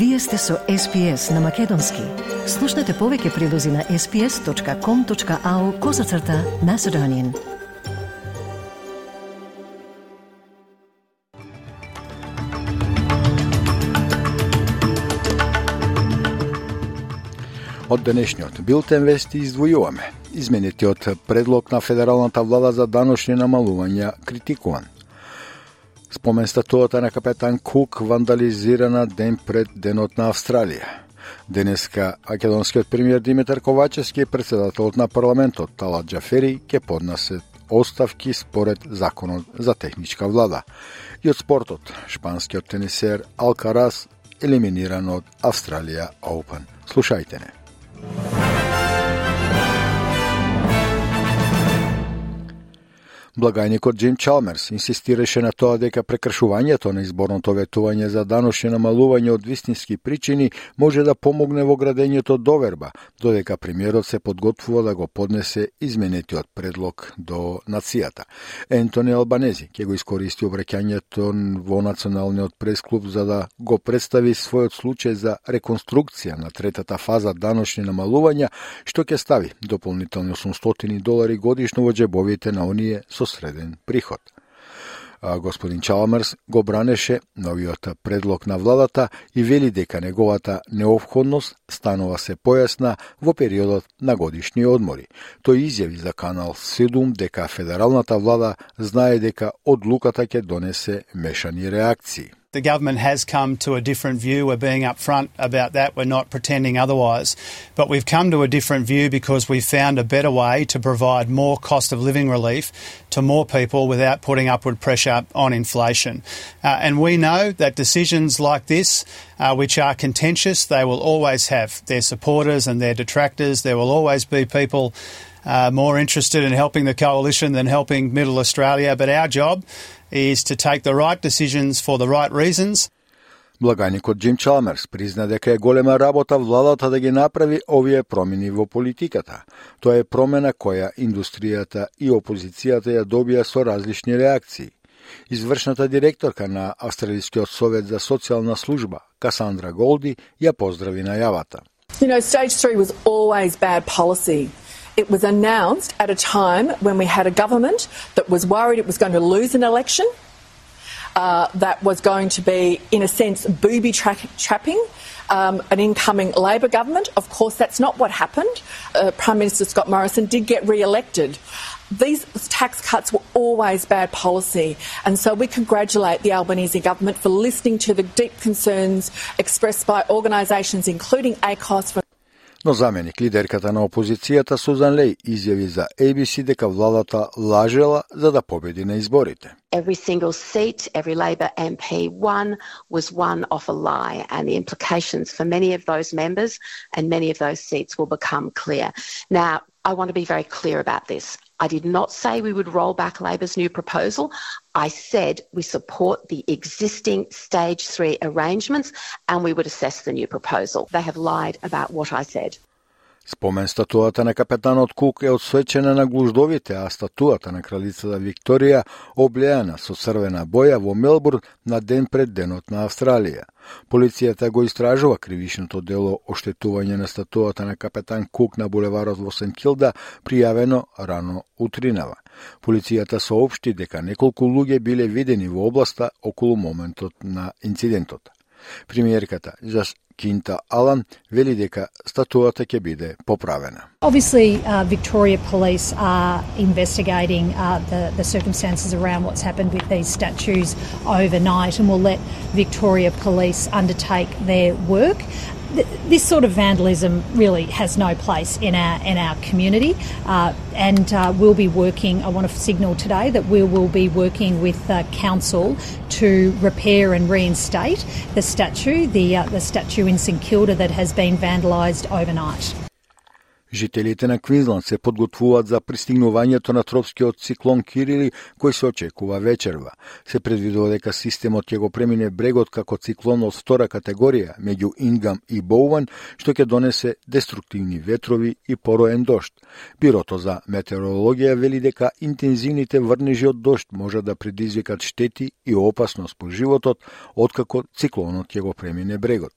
Вие сте со SPS на Македонски. Слушнете повеќе прилози на sps.com.au козацрта на Седонин. Од денешниот билтен вести издвојуваме. Изменетиот предлог на федералната влада за даношни намалувања критикуван – Спомен статуата на капетан Кук вандализирана ден пред Денот на Австралија. Денеска македонскиот премиер Димитар Ковачевски и председателот на парламентот Талат Джафери ќе поднесат оставки според законот за техничка влада. И од спортот, шпанскиот тенисер Алкарас елиминиран од Австралија Оупен. Слушајте не. Благајникот Джим Чалмерс инсистираше на тоа дека прекршувањето на изборното ветување за даношни намалување од вистински причини може да помогне во градењето доверба, додека премиерот се подготвува да го поднесе изменетиот предлог до нацијата. Ентони Албанези ќе го искористи обраќањето во Националниот пресклуб за да го представи својот случај за реконструкција на третата фаза даношни намалувања, што ќе стави дополнителни 800 долари годишно во џебовите на оние со среден приход. Господин Чалмерс го бранеше новиот предлог на владата и вели дека неговата необходност станува се појасна во периодот на годишни одмори. Тој изјави за Канал 7 дека федералната влада знае дека одлуката ќе донесе мешани реакции. The government has come to a different view. We're being upfront about that. We're not pretending otherwise. But we've come to a different view because we've found a better way to provide more cost of living relief to more people without putting upward pressure on inflation. Uh, and we know that decisions like this, uh, which are contentious, they will always have their supporters and their detractors. There will always be people uh, more interested in helping the coalition than helping Middle Australia. But our job is to take the right decisions for the right reasons. Благаникот Джим Чалмерс призна дека е голема работа владата да ги направи овие промени во политиката. Тоа е промена која индустријата и опозицијата ја добија со различни реакции. Извршната директорка на Австралискиот совет за социјална служба, Касандра Голди, ја поздрави најавата. You know, stage three was always bad policy. It was announced at a time when we had a government that was worried it was going to lose an election, uh, that was going to be, in a sense, booby tra- trapping um, an incoming Labor government. Of course, that's not what happened. Uh, Prime Minister Scott Morrison did get re elected. These tax cuts were always bad policy, and so we congratulate the Albanese government for listening to the deep concerns expressed by organisations including ACOS. Но заменик лидерката на опозицијата Сузан Леј изјави за ABC дека владата лажела за да победи на изборите. Every single seat, every Labour MP won was won off a lie and the implications for many of those members and many of those seats will become clear. Now, I want to be very clear about this. I did not say we would roll back Labor's new proposal. I said we support the existing stage three arrangements and we would assess the new proposal. They have lied about what I said. Спомен статуата на капетанот Кук е одсвечена на глуждовите, а статуата на кралицата Викторија облеана со црвена боја во Мелбурн на ден пред денот на Австралија. Полицијата го истражува кривишното дело оштетување на статуата на капетан Кук на булеварот во Сент Килда, пријавено рано утринава. Полицијата соопшти дека неколку луѓе биле видени во областа околу моментот на инцидентот. Премиерката Кинта Алан вели дека статуата ќе биде поправена. Obviously, uh, Victoria Police are investigating uh, the, the circumstances around what's happened with these statues overnight and will let Victoria Police undertake their work this sort of vandalism really has no place in our in our community, uh, and uh, we'll be working. I want to signal today that we will be working with uh, council to repair and reinstate the statue, the uh, the statue in St Kilda that has been vandalised overnight. Жителите на Квинсленд се подготвуваат за пристигнувањето на тропскиот циклон Кирили, кој се очекува вечерва. Се предвидува дека системот ќе го премине брегот како циклон од втора категорија меѓу Ингам и Боуан, што ќе донесе деструктивни ветрови и пороен дошт. Бирото за метеорологија вели дека интензивните врнежи од дошт може да предизвикат штети и опасност по животот, откако циклонот ќе го премине брегот.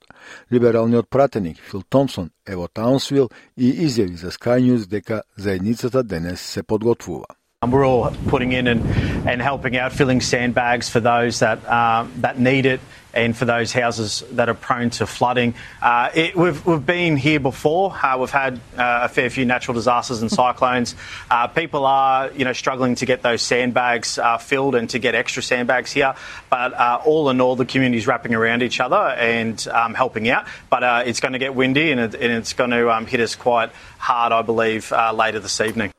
Либералниот пратеник Фил Томсон е во Таунсвил и изјави за Sky News дека заедницата денес се подготвува. We're all putting in and, and helping out, filling sandbags for those that, uh, that need it and for those houses that are prone to flooding. Uh, it, we've, we've been here before. Uh, we've had uh, a fair few natural disasters and cyclones. Uh, people are, you know, struggling to get those sandbags uh, filled and to get extra sandbags here. But all in all, the community is wrapping around each other and um, helping out. But it's going to get windy and, it, and it's going to um, hit us quite hard, I believe, later this evening.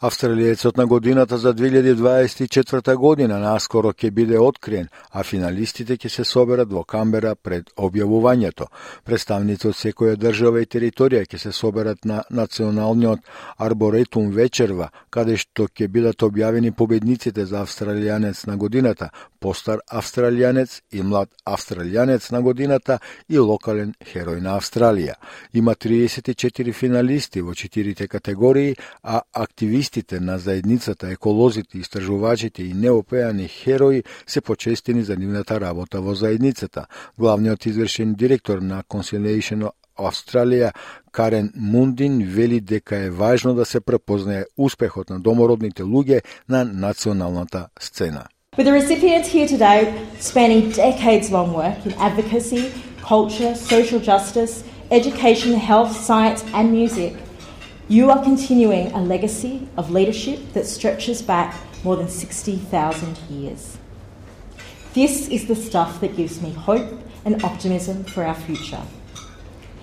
Австралијецот на годината за 2024 година наскоро ќе биде откриен, а финалистите ќе се соберат во Камбера пред објавувањето. Представници од секоја држава и територија ќе се соберат на националниот арборетум вечерва, каде што ќе бидат објавени победниците за австралијанец на годината, постар австралијанец и млад австралијанец на годината и локален херој на Австралија. Има 34 финалисти во четирите категории, а активистите на заедницата, еколозите, истражувачите и неопеани херои се почестени за нивната работа во заедницата. Главниот извршен директор на Conciliation Австралија, Карен Мундин, вели дека е важно да се препознае успехот на домородните луѓе на националната сцена. With the recipients here today spanning decades long work in advocacy, culture, social justice, education, health, science, and music, you are continuing a legacy of leadership that stretches back more than 60,000 years. This is the stuff that gives me hope and optimism for our future.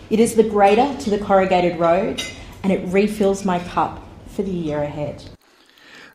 It is the greater to the corrugated road, and it refills my cup for the year ahead.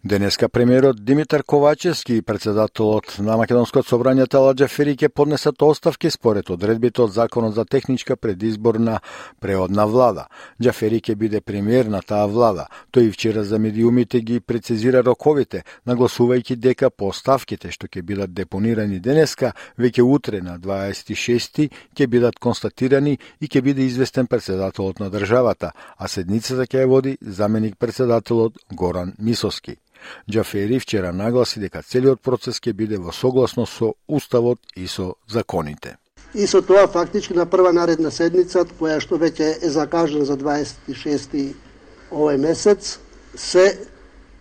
Денеска премиерот Димитар Ковачевски и председателот на Македонското собрание Таладжа Фери ќе поднесат оставки според одредбите од Законот за техничка предизборна преодна влада. Джафери ќе биде премиер на таа влада. Тој вчера за медиумите ги прецизира роковите, нагласувајќи дека по оставките што ќе бидат депонирани денеска, веќе утре на 26 ќе бидат констатирани и ќе биде известен председателот на државата, а седницата ќе ја води заменик председателот Горан Мисоски. Джафери вчера нагласи дека целиот процес ќе биде во согласно со Уставот и со законите. И со тоа фактички на прва наредна седница, која што веќе е закажена за 26 овој месец, се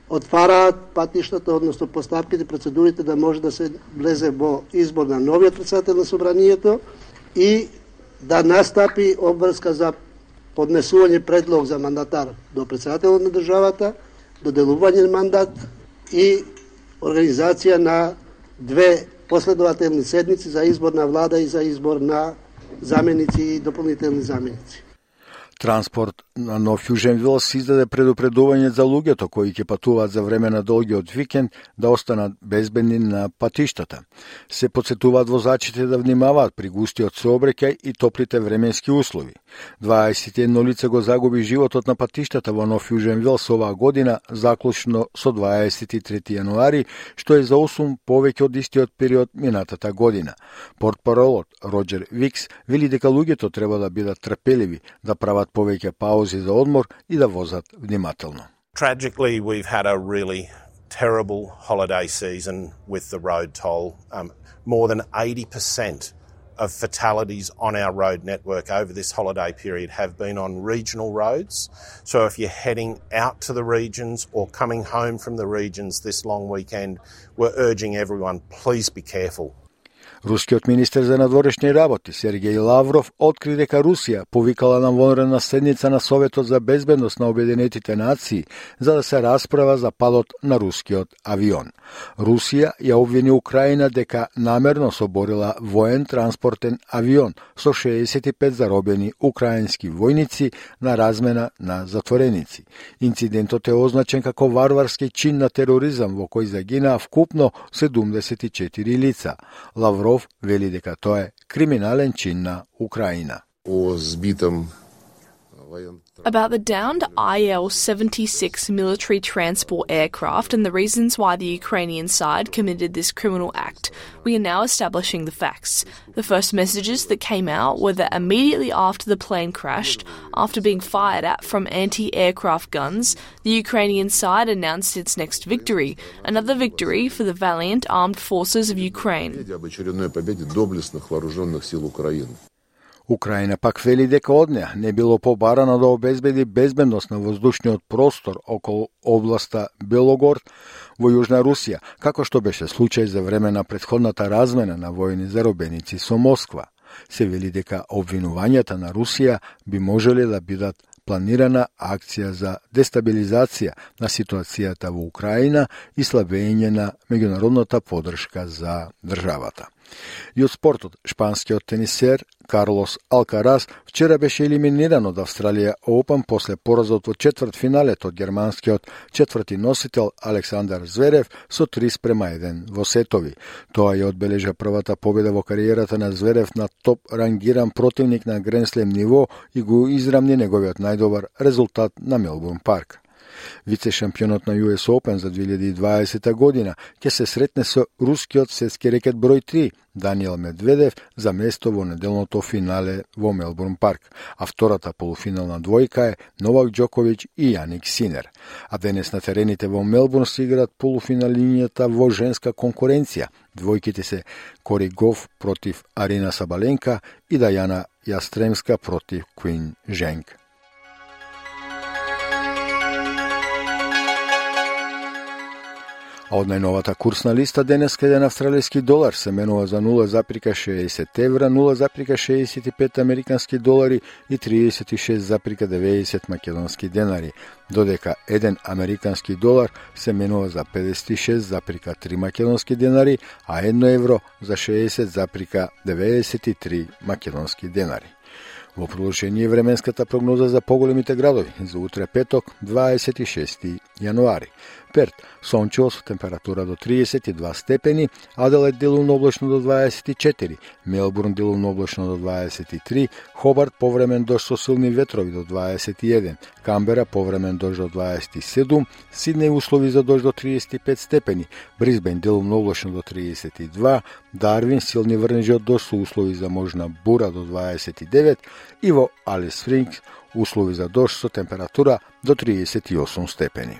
отвараат патиштата, односно постапките, процедурите да може да се влезе во избор на новиот председател на собранието и да настапи обврска за поднесување предлог за мандатар до председателот на државата, доделување на мандат и организација на две последователни седници за избор на влада и за избор на заменици и дополнителни заменици. Транспорт на Нов Јужен Вилс издаде предупредување за луѓето кои ќе патуваат за време на долгиот викенд да останат безбедни на патиштата. Се подсетуваат возачите да внимаваат при густиот сообраќај и топлите временски услови. 21 лице го загуби животот на патиштата во Нов Јужен Вилс оваа година, заклучно со 23 јануари, што е за 8 повеќе од истиот период минатата година. Портпаролот Роджер Викс вели дека луѓето треба да бидат трпеливи, да прават повеќе паузи за одмор и да возат внимателно. Tragically, we've had a really terrible holiday season with the road toll. Um, more than 80% of fatalities on our road network over this holiday period have been on regional roads. So if you're heading out to the regions or coming home from the regions this long weekend, we're urging everyone, please be careful. Рускиот министер за надворешни работи Сергеј Лавров откри дека Русија повикала на вонредна седница на Советот за безбедност на Обединетите нации за да се расправа за падот на рускиот авион. Русија ја обвини Украина дека намерно соборила воен транспортен авион со 65 заробени украински војници на размена на затвореници. Инцидентот е означен како варварски чин на тероризам во кој загинаа вкупно 74 лица. Лавров Лавров вели дека тоа е криминален чин на Украина. О збитам about the downed IL 76 military transport aircraft and the reasons why the Ukrainian side committed this criminal act. We are now establishing the facts. The first messages that came out were that immediately after the plane crashed, after being fired at from anti aircraft guns, the Ukrainian side announced its next victory, another victory for the valiant armed forces of Ukraine. Украина пак вели дека од неа не било побарано да обезбеди безбедност на воздушниот простор околу областа Белогорд во Јужна Русија, како што беше случај за време на предходната размена на војни заробеници со Москва. Се вели дека обвинувањата на Русија би можеле да бидат планирана акција за дестабилизација на ситуацијата во Украина и слабење на меѓународната подршка за државата. И од спортот, шпанскиот тенисер Карлос Алкарас вчера беше елиминиран од Австралија Open после поразот во четврт финалет од германскиот четврти носител Александар Зверев со 3 спрема 1 во сетови. Тоа ја одбележа првата победа во кариерата на Зверев на топ рангиран противник на Гренслем ниво и го израмни неговиот најдобар резултат на Мелбурн парк. Вице-шампионот на US Open за 2020 година ќе се сретне со рускиот светски рекет број 3 Даниел Медведев за место во неделното финале во Мелбурн парк, а втората полуфинална двојка е Новак Џоковиќ и Јаник Синер. А денес на терените во Мелбурн се играат полуфиналињата во женска конкуренција. Двојките се Кори Гов против Арина Сабаленка и Дајана Јастремска против Куин Женк. А од најновата курсна листа денес еден австралиски долар се менува за 0,60 евра, 0,65 американски долари и 36,90 македонски денари, додека еден американски долар се менува за 56,3 македонски денари, а едно евро за 60,93 македонски денари. Во продолжение временската прогноза за поголемите градови за утре петок 26 јануари. Перт, сончево со температура до 32 степени, Аделаид делумно облачно до 24, Мелбурн делумно облачно до 23, Хобарт повремен дожд со силни ветрови до 21, Камбера повремен дожд до 27, Сиднеј услови за дожд до 35 степени, Бризбен делумно облачно до 32, Дарвин силни врнежи од дожд со услови за можна бура до 29 и во Алис Спрингс услови за дожд со температура до 38 степени.